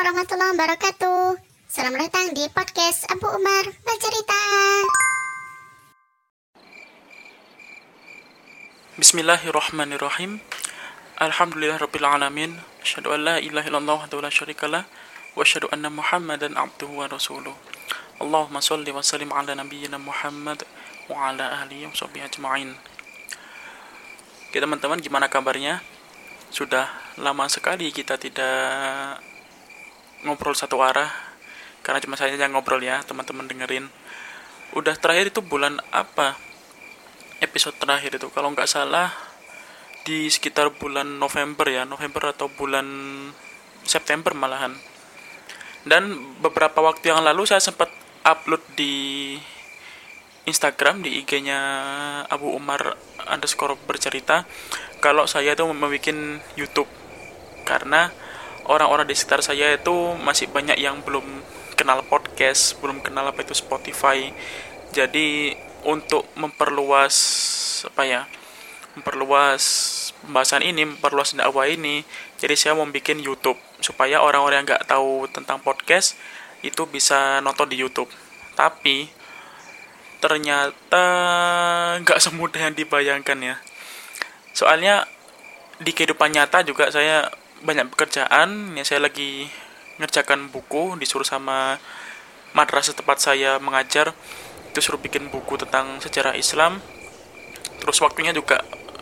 warahmatullahi wabarakatuh. Selamat datang di podcast Abu Umar Bercerita. Bismillahirrahmanirrahim. Alhamdulillah rabbil alamin. Asyhadu an la ilaha illallah wa la syarikalah wa asyhadu anna Muhammadan abduhu wa rasuluh. Allahumma shalli wa sallim ala nabiyyina Muhammad wa ala alihi wa sahbihi ajma'in. Oke teman-teman gimana kabarnya? Sudah lama sekali kita tidak ngobrol satu arah karena cuma saya yang ngobrol ya teman-teman dengerin. Udah terakhir itu bulan apa? Episode terakhir itu kalau nggak salah di sekitar bulan November ya, November atau bulan September malahan. Dan beberapa waktu yang lalu saya sempat upload di Instagram di IG-nya Abu Umar underscore bercerita kalau saya itu membuat YouTube karena orang-orang di sekitar saya itu masih banyak yang belum kenal podcast, belum kenal apa itu Spotify. Jadi untuk memperluas apa ya? memperluas pembahasan ini, memperluas dakwah ini. Jadi saya mau bikin YouTube supaya orang-orang yang nggak tahu tentang podcast itu bisa nonton di YouTube. Tapi ternyata nggak semudah yang dibayangkan ya. Soalnya di kehidupan nyata juga saya banyak pekerjaan. Ya saya lagi ngerjakan buku disuruh sama madrasah tempat saya mengajar. Itu suruh bikin buku tentang sejarah Islam. Terus waktunya juga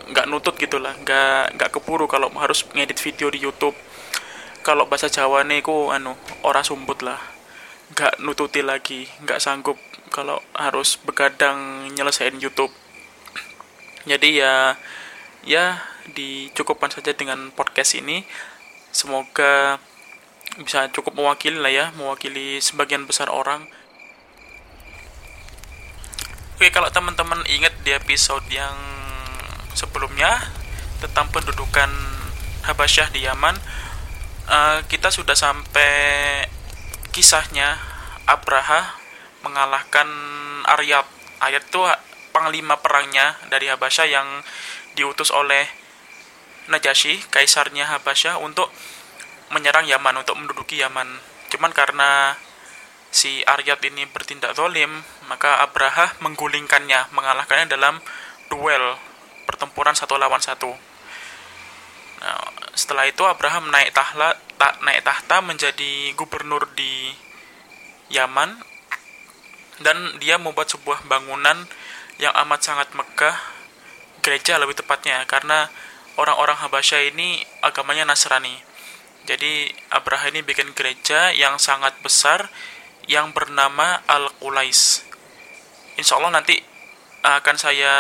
nggak nutut gitulah nggak nggak keburu kalau harus ngedit video di YouTube. Kalau bahasa Jawa nih ku anu ora sumbut lah. Nggak nututi lagi nggak sanggup kalau harus begadang nyelesain YouTube. Jadi ya ya dicukupkan saja dengan podcast ini semoga bisa cukup mewakili lah ya mewakili sebagian besar orang Oke, kalau teman-teman ingat di episode yang sebelumnya tentang pendudukan Habasyah di Yaman, uh, kita sudah sampai kisahnya Abraha mengalahkan Aryab. Aryab itu panglima perangnya dari Habasyah yang diutus oleh Najasyi, kaisarnya Habasyah untuk menyerang Yaman, untuk menduduki Yaman. Cuman karena si Aryab ini bertindak zalim, maka Abraha menggulingkannya, mengalahkannya dalam duel pertempuran satu lawan satu. Nah, setelah itu Abraham naik tahta, tak naik tahta menjadi gubernur di Yaman dan dia membuat sebuah bangunan yang amat sangat megah, gereja lebih tepatnya karena orang-orang Habasyah ini agamanya Nasrani. Jadi Abraha ini bikin gereja yang sangat besar yang bernama Al-Qulais. Insya Allah nanti akan saya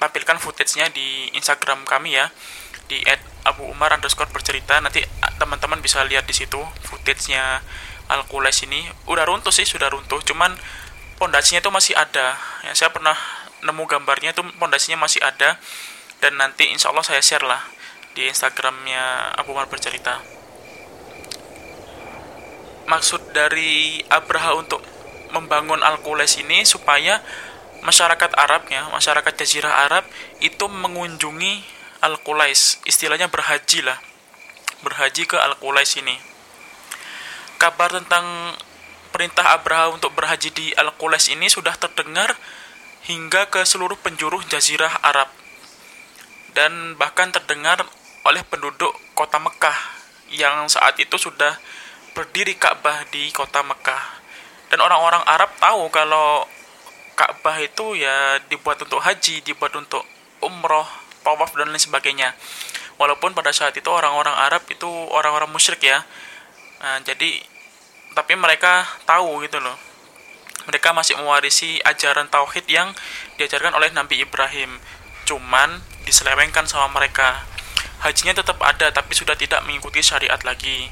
tampilkan footage-nya di Instagram kami ya. Di Abu Umar underscore bercerita nanti teman-teman bisa lihat di situ footage-nya Al Qulais ini. Udah runtuh sih sudah runtuh. Cuman pondasinya itu masih ada. Ya saya pernah nemu gambarnya itu pondasinya masih ada dan nanti insya Allah saya share lah di Instagramnya Abu Umar bercerita maksud dari Abraha untuk membangun Al-Qulais ini supaya masyarakat Arabnya, masyarakat Jazirah Arab itu mengunjungi Al-Qulais, istilahnya berhaji lah. Berhaji ke Al-Qulais ini. Kabar tentang perintah Abraha untuk berhaji di Al-Qulais ini sudah terdengar hingga ke seluruh penjuru Jazirah Arab. Dan bahkan terdengar oleh penduduk kota Mekah yang saat itu sudah berdiri Ka'bah di kota Mekah. Dan orang-orang Arab tahu kalau Ka'bah itu ya dibuat untuk haji, dibuat untuk umroh, tawaf dan lain sebagainya. Walaupun pada saat itu orang-orang Arab itu orang-orang musyrik ya. Nah, jadi tapi mereka tahu gitu loh. Mereka masih mewarisi ajaran tauhid yang diajarkan oleh Nabi Ibrahim. Cuman diselewengkan sama mereka. Hajinya tetap ada tapi sudah tidak mengikuti syariat lagi.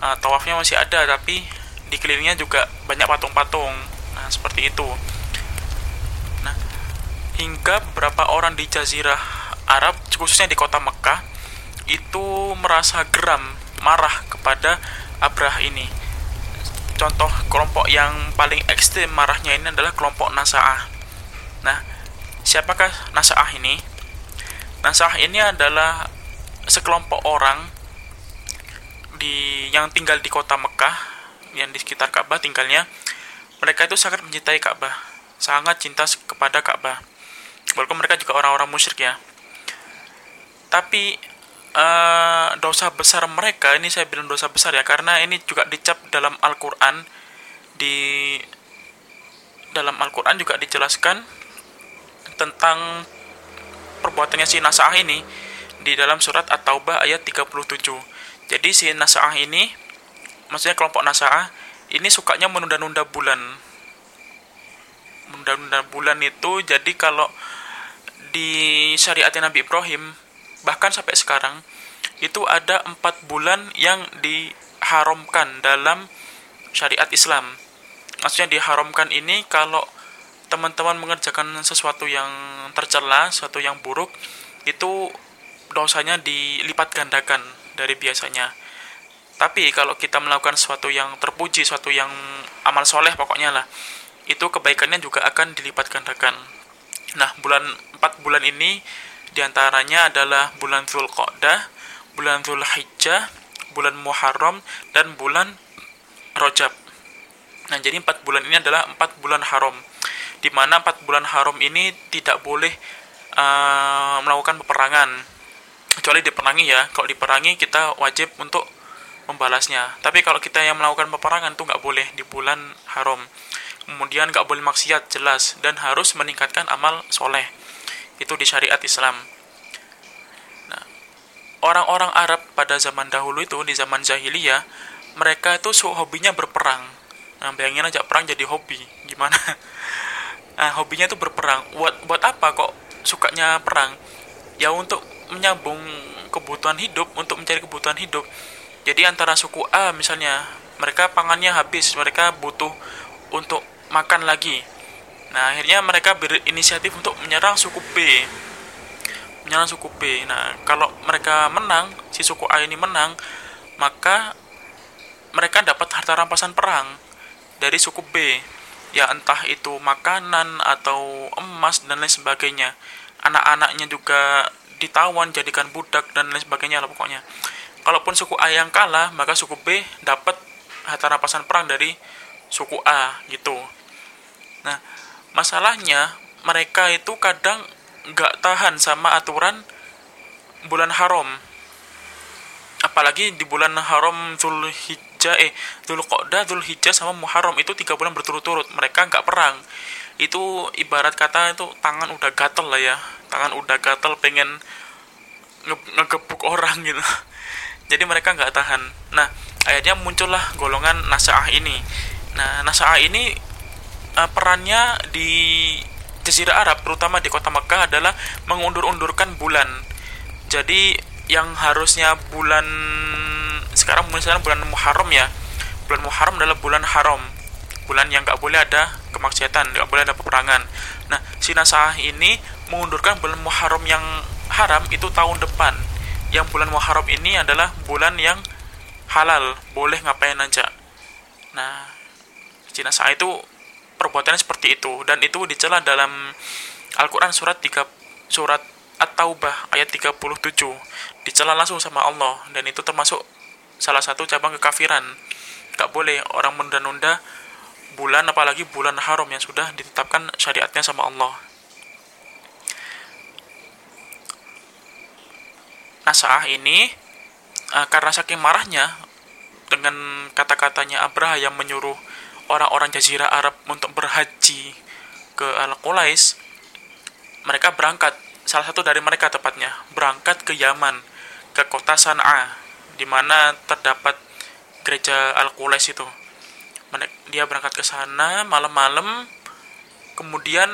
Nah, tawafnya masih ada tapi di kelilingnya juga banyak patung-patung. Nah, seperti itu hingga beberapa orang di Jazirah Arab, khususnya di kota Mekah, itu merasa geram, marah kepada Abrah ini. Contoh kelompok yang paling ekstrim marahnya ini adalah kelompok Nasa'ah. Nah, siapakah Nasa'ah ini? Nasa'ah ini adalah sekelompok orang di yang tinggal di kota Mekah yang di sekitar Ka'bah tinggalnya. Mereka itu sangat mencintai Ka'bah sangat cinta kepada Ka'bah. Walaupun mereka juga orang-orang musyrik ya. Tapi uh, dosa besar mereka ini saya bilang dosa besar ya karena ini juga dicap dalam Al-Qur'an di dalam Al-Qur'an juga dijelaskan tentang perbuatannya si Nasa'ah ini di dalam surat At-Taubah ayat 37. Jadi si Nasa'ah ini maksudnya kelompok Nasa'ah ini sukanya menunda-nunda bulan. Menunda-nunda bulan itu jadi kalau di syariatnya Nabi Ibrahim bahkan sampai sekarang itu ada empat bulan yang diharamkan dalam syariat Islam. Maksudnya diharamkan ini kalau teman-teman mengerjakan sesuatu yang tercela, sesuatu yang buruk, itu dosanya dilipat gandakan dari biasanya. Tapi kalau kita melakukan sesuatu yang terpuji, sesuatu yang amal soleh pokoknya lah, itu kebaikannya juga akan dilipat gandakan. Nah, bulan 4 bulan ini di antaranya adalah bulan Zulqa'dah, bulan Zulhijjah, bulan Muharram, dan bulan Rojab. Nah, jadi empat bulan ini adalah empat bulan haram, di mana empat bulan haram ini tidak boleh uh, melakukan peperangan, kecuali diperangi ya. Kalau diperangi kita wajib untuk membalasnya. Tapi kalau kita yang melakukan peperangan itu nggak boleh di bulan haram. Kemudian nggak boleh maksiat jelas dan harus meningkatkan amal soleh itu di syariat Islam. Nah, orang-orang Arab pada zaman dahulu itu di zaman jahiliyah mereka itu hobinya berperang. Nah, bayangin aja perang jadi hobi, gimana? Nah, hobinya itu berperang. Buat buat apa kok sukanya perang? Ya untuk menyambung kebutuhan hidup, untuk mencari kebutuhan hidup. Jadi antara suku A misalnya, mereka pangannya habis, mereka butuh untuk makan lagi. Nah, akhirnya mereka berinisiatif untuk menyerang suku B. Menyerang suku B. Nah, kalau mereka menang, si suku A ini menang, maka mereka dapat harta rampasan perang dari suku B. Ya entah itu makanan atau emas dan lain sebagainya. Anak-anaknya juga ditawan, jadikan budak dan lain sebagainya lah pokoknya. Kalaupun suku A yang kalah, maka suku B dapat harta rampasan perang dari suku A gitu. Nah, masalahnya mereka itu kadang nggak tahan sama aturan bulan haram apalagi di bulan haram Zulhijjah eh Zulqa'dah Zulhijjah sama Muharram itu tiga bulan berturut-turut. Mereka nggak perang. Itu ibarat kata itu tangan udah gatel lah ya. Tangan udah gatel pengen nge ngegebuk orang gitu. Jadi mereka nggak tahan. Nah akhirnya muncullah golongan nasaah ini. Nah nasaah ini uh, perannya di Jazirah Arab, terutama di kota Mekah adalah mengundur-undurkan bulan. Jadi yang harusnya bulan sekarang misalnya bulan Muharram ya, bulan Muharram adalah bulan haram, bulan yang nggak boleh ada kemaksiatan, nggak boleh ada peperangan. Nah, si Nasah ini mengundurkan bulan Muharram yang haram itu tahun depan. Yang bulan Muharram ini adalah bulan yang halal, boleh ngapain aja. Nah, si Nasah itu perbuatannya seperti itu dan itu dicela dalam Al-Qur'an surat 3 surat At-Taubah ayat 37 dicela langsung sama Allah dan itu termasuk salah satu cabang kekafiran. Gak boleh orang menunda-nunda bulan apalagi bulan haram yang sudah ditetapkan syariatnya sama Allah. Nasa'ah ini uh, karena saking marahnya dengan kata-katanya Abraha yang menyuruh orang-orang Jazirah Arab untuk berhaji ke Al-Qulais, mereka berangkat, salah satu dari mereka tepatnya, berangkat ke Yaman, ke kota Sana'a, di mana terdapat gereja Al-Qulais itu. Dia berangkat ke sana malam-malam, kemudian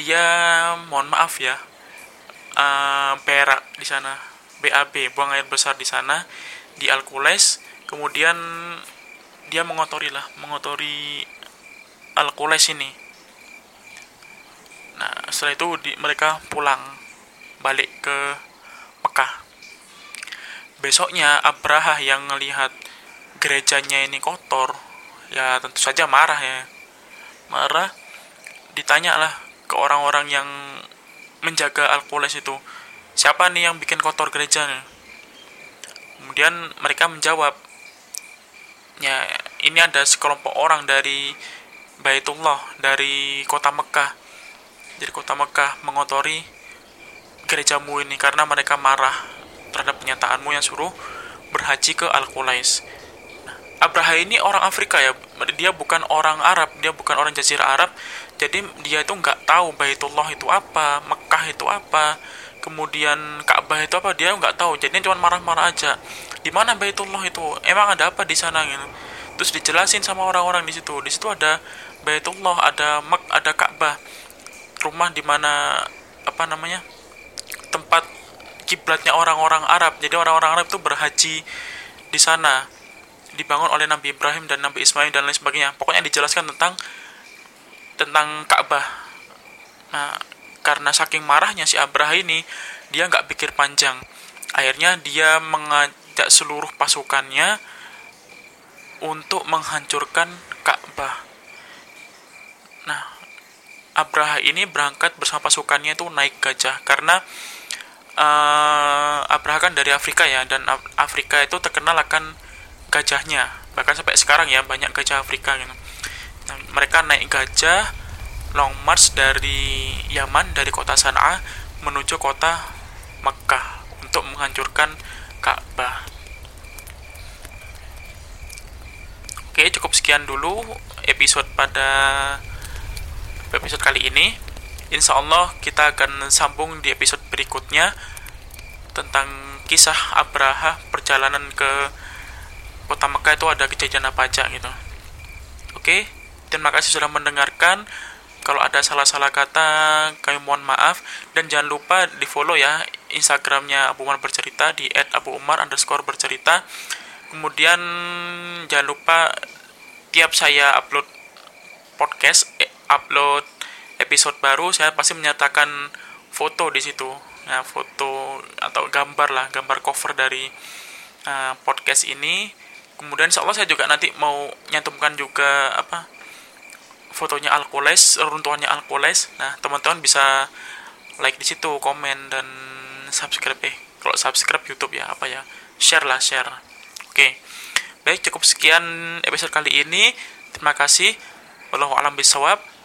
dia, mohon maaf ya, uh, berak di sana, BAB, buang air besar di sana, di Al-Qulais, kemudian dia mengotori lah mengotori al Qulais ini nah setelah itu di, mereka pulang balik ke besoknya Abraha yang melihat gerejanya ini kotor ya tentu saja marah ya. Marah ditanya lah ke orang-orang yang menjaga al Qulais itu siapa nih yang bikin kotor gerejanya? Kemudian mereka menjawab ya ini ada sekelompok orang dari Baitullah dari kota Mekah. Dari kota Mekah mengotori gerejamu ini karena mereka marah terhadap penyataanmu yang suruh berhaji ke Al-Qulais. Nah, Abraha ini orang Afrika ya, dia bukan orang Arab, dia bukan orang Jazirah Arab, jadi dia itu nggak tahu Baitullah itu apa, Mekah itu apa, kemudian Ka'bah itu apa dia nggak tahu, jadi cuma marah-marah aja. Di mana Baitullah itu? Emang ada apa di sana gitu? Terus dijelasin sama orang-orang di situ. Di situ ada Baitullah, ada Mek, ada Ka'bah, rumah di mana apa namanya tempat kiblatnya orang-orang Arab. Jadi orang-orang Arab itu berhaji di sana. Dibangun oleh Nabi Ibrahim dan Nabi Ismail dan lain sebagainya. Pokoknya dijelaskan tentang tentang Ka'bah. Nah, karena saking marahnya si Abraha ini, dia nggak pikir panjang. Akhirnya dia mengajak seluruh pasukannya untuk menghancurkan Ka'bah. Nah, Abraha ini berangkat bersama pasukannya itu naik gajah karena uh, Abraha kan dari Afrika ya dan Afrika itu terkenal akan gajahnya bahkan sampai sekarang ya banyak gajah Afrika gitu. Nah, mereka naik gajah long march dari Yaman dari kota Sana'a menuju kota Mekah untuk menghancurkan Ka'bah. Oke, cukup sekian dulu episode pada episode kali ini. Insya Allah kita akan sambung di episode berikutnya tentang kisah Abraha perjalanan ke kota Mekah itu ada kejadian apa aja gitu. Oke, terima kasih sudah mendengarkan. Kalau ada salah-salah kata, kami mohon maaf. Dan jangan lupa di follow ya Instagramnya Abu Umar bercerita di @abuumar underscore bercerita. Kemudian jangan lupa tiap saya upload podcast, eh, upload episode baru saya pasti menyatakan foto di situ. Nah foto atau gambar lah gambar cover dari uh, podcast ini. Kemudian insya Allah saya juga nanti mau nyantumkan juga apa fotonya Alkules runtuhannya Alkules. Nah teman-teman bisa like di situ komen dan subscribe. Eh kalau subscribe YouTube ya apa ya share lah share. Oke. Baik cukup sekian episode kali ini. Terima kasih. Wallahu alam bisawab